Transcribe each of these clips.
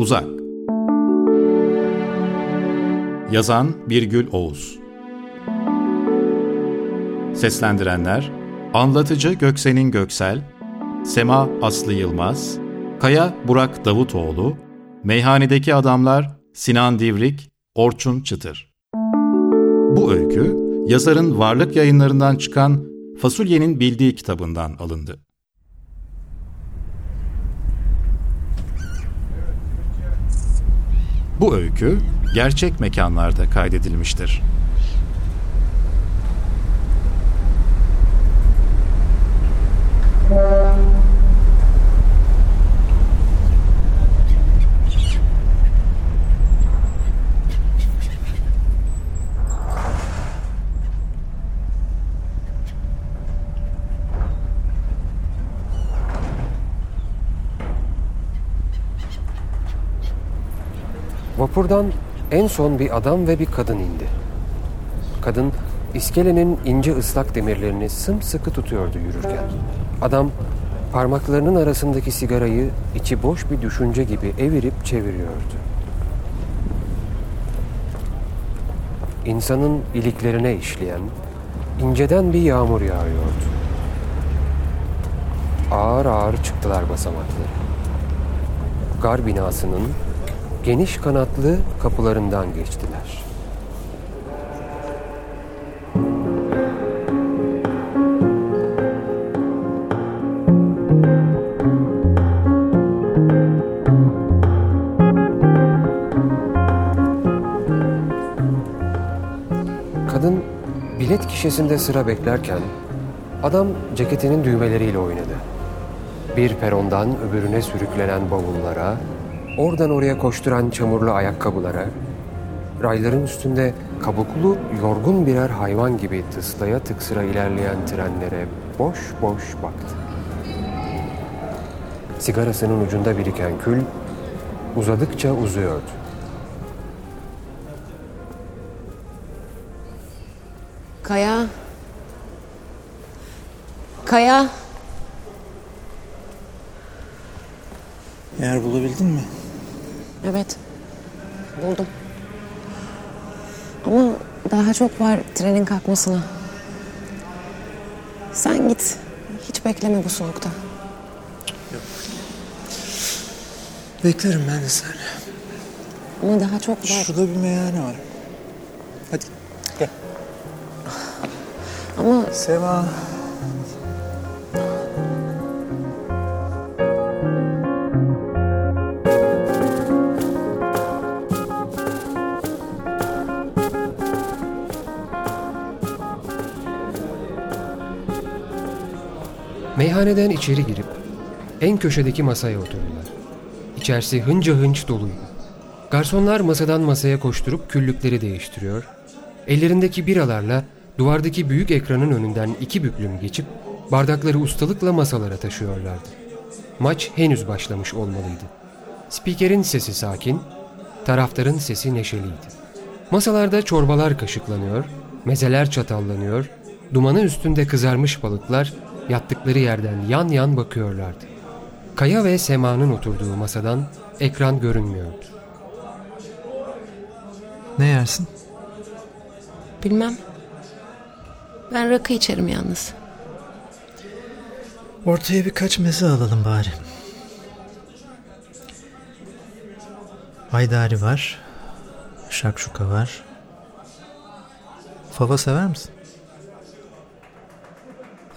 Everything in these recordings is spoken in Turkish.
Uzak. Yazan Birgül Oğuz. Seslendirenler Anlatıcı Göksenin Göksel Sema Aslı Yılmaz Kaya Burak Davutoğlu Meyhanedeki Adamlar Sinan Divrik Orçun Çıtır. Bu öykü yazarın varlık yayınlarından çıkan Fasulyenin Bildiği kitabından alındı. Bu öykü gerçek mekanlarda kaydedilmiştir. Vapurdan en son bir adam ve bir kadın indi. Kadın iskelenin ince ıslak demirlerini sımsıkı tutuyordu yürürken. Adam parmaklarının arasındaki sigarayı içi boş bir düşünce gibi evirip çeviriyordu. İnsanın iliklerine işleyen inceden bir yağmur yağıyordu. Ağır ağır çıktılar basamakları. Gar binasının geniş kanatlı kapılarından geçtiler. Kadın bilet kişisinde sıra beklerken adam ceketinin düğmeleriyle oynadı. Bir perondan öbürüne sürüklenen bavullara, oradan oraya koşturan çamurlu ayakkabılara, rayların üstünde kabuklu, yorgun birer hayvan gibi tıslaya tıksıra ilerleyen trenlere boş boş baktı. Sigarasının ucunda biriken kül uzadıkça uzuyordu. Kaya. Kaya. Yer bulabildin mi? Evet. Buldum. Ama daha çok var trenin kalkmasına. Sen git. Hiç bekleme bu soğukta. Beklerim ben de seni. Ama daha çok var. Şurada bir meyhane var. Hadi gel. Ama Sema. Meyhaneden içeri girip en köşedeki masaya oturdular. İçerisi hınca hınç doluydu. Garsonlar masadan masaya koşturup küllükleri değiştiriyor. Ellerindeki biralarla duvardaki büyük ekranın önünden iki büklüm geçip bardakları ustalıkla masalara taşıyorlardı. Maç henüz başlamış olmalıydı. Spikerin sesi sakin, taraftarın sesi neşeliydi. Masalarda çorbalar kaşıklanıyor, mezeler çatallanıyor, dumanı üstünde kızarmış balıklar yattıkları yerden yan yan bakıyorlardı. Kaya ve Sema'nın oturduğu masadan ekran görünmüyordu. Ne yersin? bilmem. Ben rakı içerim yalnız. Ortaya birkaç meze alalım bari. Haydari var. Şakşuka var. Fava sever misin?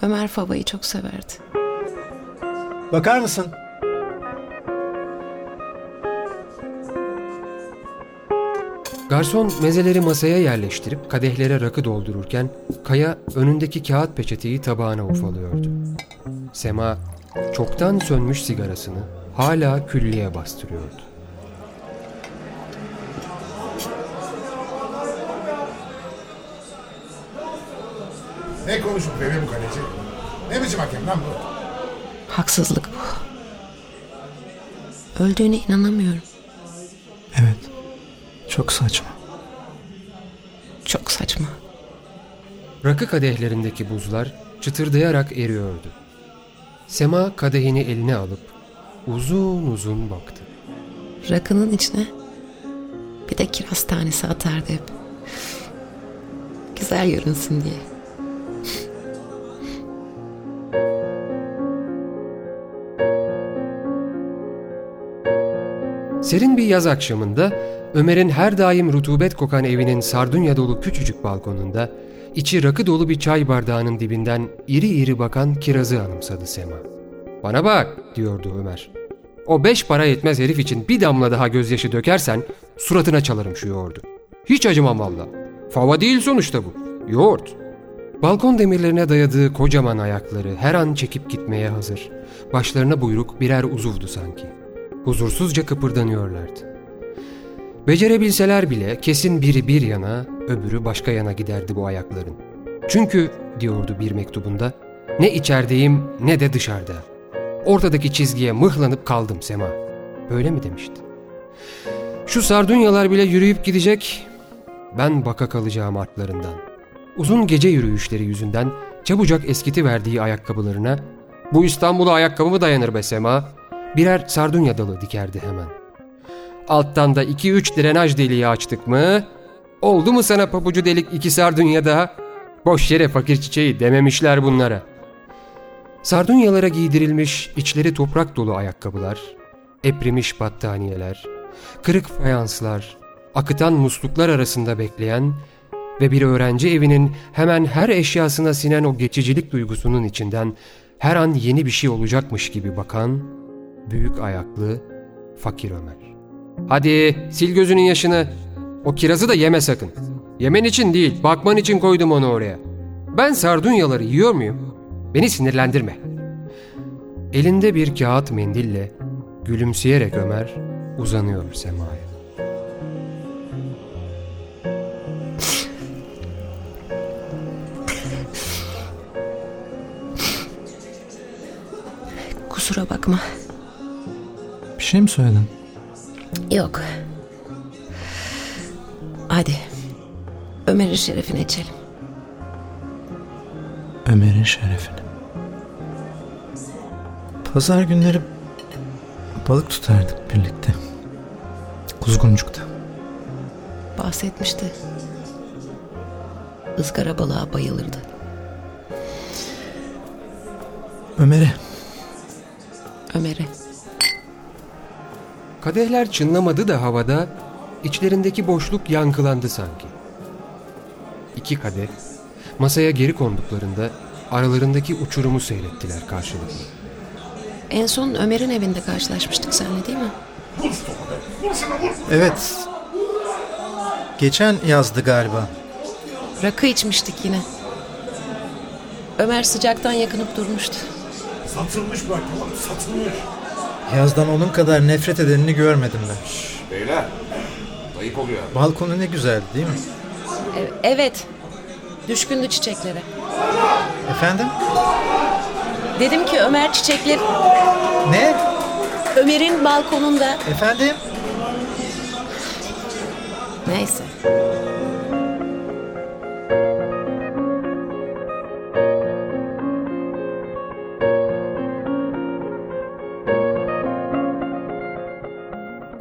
Ömer Fava'yı çok severdi. Bakar mısın? Garson mezeleri masaya yerleştirip kadehlere rakı doldururken Kaya önündeki kağıt peçeteyi tabağına ufalıyordu. Sema çoktan sönmüş sigarasını hala küllüye bastırıyordu. Ne konuşup bebe bu kaleci? Ne biçim hakem lan bu? Haksızlık bu. Öldüğüne inanamıyorum. Evet. Çok saçma. Çok saçma. Rakı kadehlerindeki buzlar çıtırdayarak eriyordu. Sema kadehini eline alıp uzun uzun baktı. Rakının içine bir de kiraz tanesi atardı hep. Güzel görünsün diye. Serin bir yaz akşamında Ömer'in her daim rutubet kokan evinin sardunya dolu küçücük balkonunda içi rakı dolu bir çay bardağının dibinden iri iri bakan kirazı anımsadı Sema. Bana bak diyordu Ömer. O beş para yetmez herif için bir damla daha gözyaşı dökersen suratına çalarım şu yoğurdu. Hiç acımam valla. Fava değil sonuçta bu. Yoğurt. Balkon demirlerine dayadığı kocaman ayakları her an çekip gitmeye hazır. Başlarına buyruk birer uzuvdu sanki. Huzursuzca kıpırdanıyorlardı. Becerebilseler bile kesin biri bir yana, öbürü başka yana giderdi bu ayakların. Çünkü, diyordu bir mektubunda, ne içerideyim ne de dışarıda. Ortadaki çizgiye mıhlanıp kaldım Sema. Böyle mi demişti? Şu sardunyalar bile yürüyüp gidecek, ben baka kalacağım artlarından. Uzun gece yürüyüşleri yüzünden çabucak eskiti verdiği ayakkabılarına, bu İstanbul'a ayakkabı mı dayanır be Sema? Birer sardunya dalı dikerdi hemen. Alttan da iki üç drenaj deliği açtık mı? Oldu mu sana pabucu delik iki sardunya daha? Boş yere fakir çiçeği dememişler bunlara. Sardunyalara giydirilmiş içleri toprak dolu ayakkabılar, eprimiş battaniyeler, kırık fayanslar, akıtan musluklar arasında bekleyen ve bir öğrenci evinin hemen her eşyasına sinen o geçicilik duygusunun içinden her an yeni bir şey olacakmış gibi bakan büyük ayaklı fakir Ömer. Hadi sil gözünün yaşını. O kirazı da yeme sakın. Yemen için değil, bakman için koydum onu oraya. Ben sardunyaları yiyor muyum? Beni sinirlendirme. Elinde bir kağıt mendille gülümseyerek Ömer uzanıyor semaya. Kusura bakma. Bir şey mi söyledin? Yok. Hadi. Ömer'in şerefine içelim. Ömer'in şerefine. Pazar günleri balık tutardık birlikte. Kuzguncuk'ta. Bahsetmişti. Izgara balığa bayılırdı. Ömer'e Ömer'e. Kadehler çınlamadı da havada, içlerindeki boşluk yankılandı sanki. İki kadeh, masaya geri konduklarında aralarındaki uçurumu seyrettiler karşılıklı. En son Ömer'in evinde karşılaşmıştık seninle değil mi? Evet. Geçen yazdı galiba. Rakı içmiştik yine. Ömer sıcaktan yakınıp durmuştu. Satılmış bak tamam satılmış. Yazdan onun kadar nefret edenini görmedim ben. Beyler, ayıp oluyor. Balkonu ne güzeldi değil mi? E- evet. Düşkündü çiçeklere. Efendim? Dedim ki Ömer çiçekler Ne? Ömer'in balkonunda. Efendim? Neyse.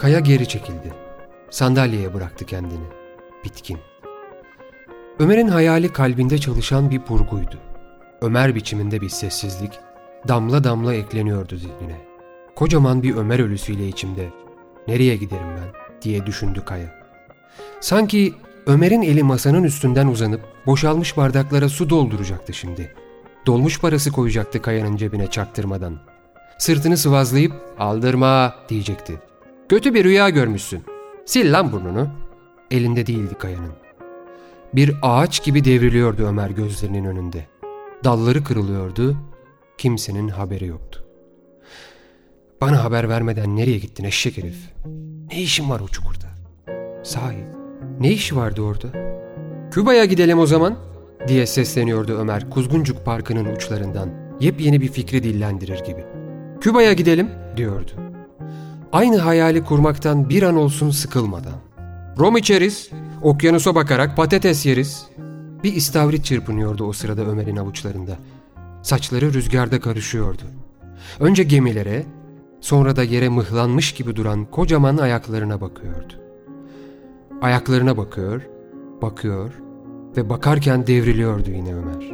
Kaya geri çekildi. Sandalyeye bıraktı kendini. Bitkin. Ömer'in hayali kalbinde çalışan bir burguydu. Ömer biçiminde bir sessizlik damla damla ekleniyordu zihnine. Kocaman bir Ömer ölüsüyle içimde. Nereye giderim ben diye düşündü Kaya. Sanki Ömer'in eli masanın üstünden uzanıp boşalmış bardaklara su dolduracaktı şimdi. Dolmuş parası koyacaktı Kaya'nın cebine çaktırmadan. Sırtını sıvazlayıp aldırma diyecekti. Kötü bir rüya görmüşsün. Sil lan burnunu. Elinde değildi Kaya'nın. Bir ağaç gibi devriliyordu Ömer gözlerinin önünde. Dalları kırılıyordu. Kimsenin haberi yoktu. Bana haber vermeden nereye gittin eşek herif? Ne işin var o çukurda? Sahi, ne işi vardı orada? Küba'ya gidelim o zaman diye sesleniyordu Ömer Kuzguncuk Parkı'nın uçlarından. Yepyeni bir fikri dillendirir gibi. Küba'ya gidelim diyordu. Aynı hayali kurmaktan bir an olsun sıkılmadan. Rom içeriz, okyanusa bakarak patates yeriz. Bir istavrit çırpınıyordu o sırada Ömer'in avuçlarında. Saçları rüzgarda karışıyordu. Önce gemilere, Sonra da yere mıhlanmış gibi duran kocaman ayaklarına bakıyordu. Ayaklarına bakıyor, bakıyor ve bakarken devriliyordu yine Ömer.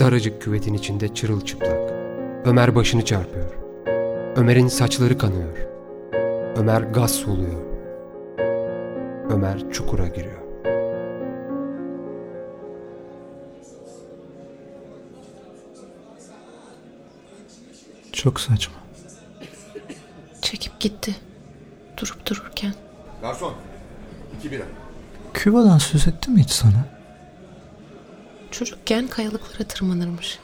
Daracık küvetin içinde çırılçıplak. Ömer başını çarpıyor. Ömer'in saçları kanıyor. Ömer gaz soluyor. Ömer çukura giriyor. Çok saçma. Çekip gitti. Durup dururken. Garson. iki bira. Küba'dan söz etti mi hiç sana? Çocukken kayalıklara tırmanırmış.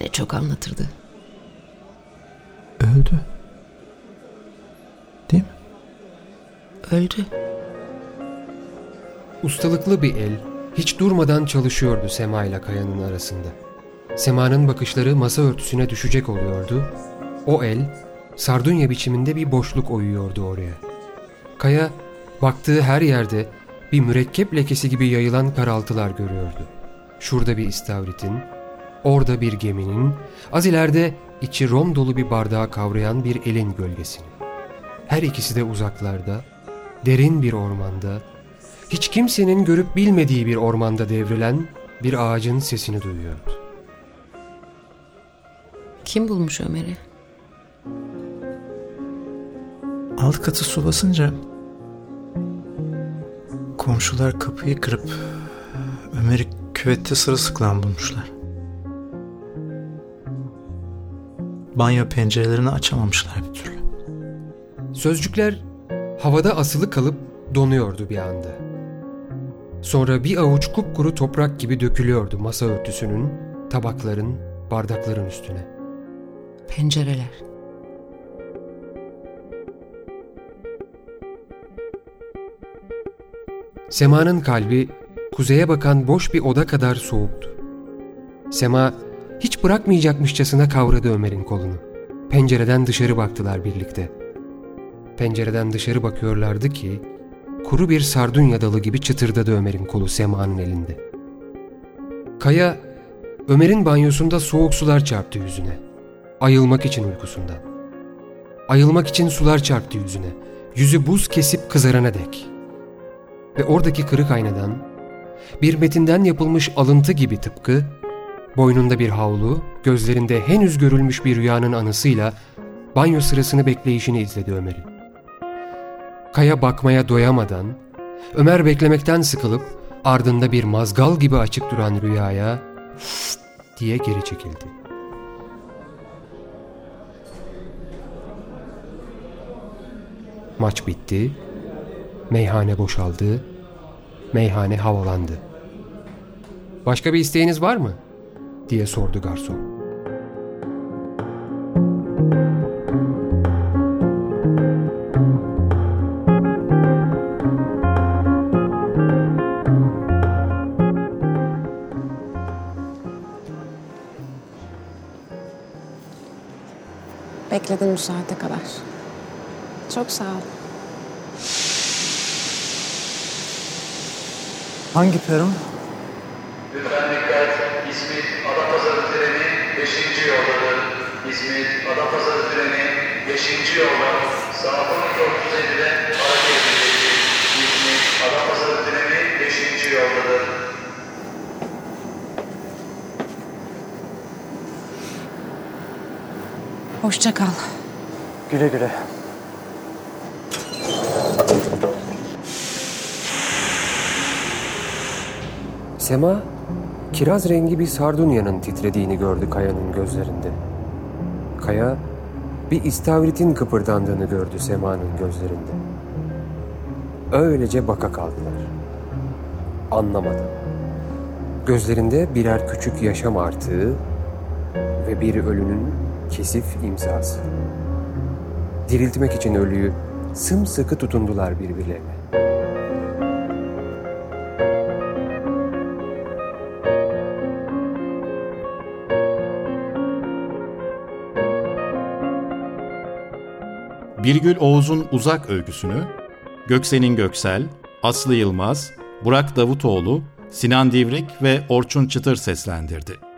Ne çok anlatırdı. Öldü. Değil mi? Öldü. Ustalıklı bir el hiç durmadan çalışıyordu Sema ile Kaya'nın arasında. Sema'nın bakışları masa örtüsüne düşecek oluyordu. O el sardunya biçiminde bir boşluk oyuyordu oraya. Kaya baktığı her yerde bir mürekkep lekesi gibi yayılan karaltılar görüyordu. Şurada bir istavritin, orada bir geminin, az ileride içi rom dolu bir bardağı kavrayan bir elin gölgesini. Her ikisi de uzaklarda, derin bir ormanda, hiç kimsenin görüp bilmediği bir ormanda devrilen bir ağacın sesini duyuyordu. Kim bulmuş Ömer'i? Alt katı su basınca komşular kapıyı kırıp Ömer'i küvette sırılsıklam bulmuşlar. Banyo pencerelerini açamamışlar bir türlü. Sözcükler havada asılı kalıp donuyordu bir anda. Sonra bir avuç kupkuru toprak gibi dökülüyordu masa örtüsünün, tabakların, bardakların üstüne. Pencereler. Sema'nın kalbi kuzeye bakan boş bir oda kadar soğuktu. Sema hiç bırakmayacakmışçasına kavradı Ömer'in kolunu. Pencereden dışarı baktılar birlikte. Pencereden dışarı bakıyorlardı ki kuru bir sardunya dalı gibi çıtırdadı Ömer'in kolu Sema'nın elinde. Kaya Ömer'in banyosunda soğuk sular çarptı yüzüne. Ayılmak için uykusundan. Ayılmak için sular çarptı yüzüne. Yüzü buz kesip kızarana dek. Ve oradaki kırık aynadan bir metinden yapılmış alıntı gibi tıpkı boynunda bir havlu, gözlerinde henüz görülmüş bir rüyanın anısıyla banyo sırasını bekleyişini izledi Ömer'in. Kaya bakmaya doyamadan, Ömer beklemekten sıkılıp ardında bir mazgal gibi açık duran rüyaya diye geri çekildi. Maç bitti, meyhane boşaldı, meyhane havalandı. Başka bir isteğiniz var mı? diye sordu garson. Bekledin bu saate kadar. Çok sağ ol. Hangi peron? Lütfen dikkat. İzmit Adapazarı treni 5. yoldadır. İzmit Adapazarı treni 5. yolda saat 12.37'de hareket edecektir. İzmit Adapazarı treni 5. yoldadır. Hoşça kal. Güle güle. Sema, kiraz rengi bir sardunyanın titrediğini gördü Kaya'nın gözlerinde. Kaya, bir istavritin kıpırdandığını gördü Sema'nın gözlerinde. Öylece baka kaldılar. Anlamadı. Gözlerinde birer küçük yaşam artığı ve bir ölünün kesif imzası. Diriltmek için ölüyü sımsıkı tutundular birbirlerine. Birgül Oğuz'un Uzak öyküsünü Göksen'in Göksel, Aslı Yılmaz, Burak Davutoğlu, Sinan Divrik ve Orçun Çıtır seslendirdi.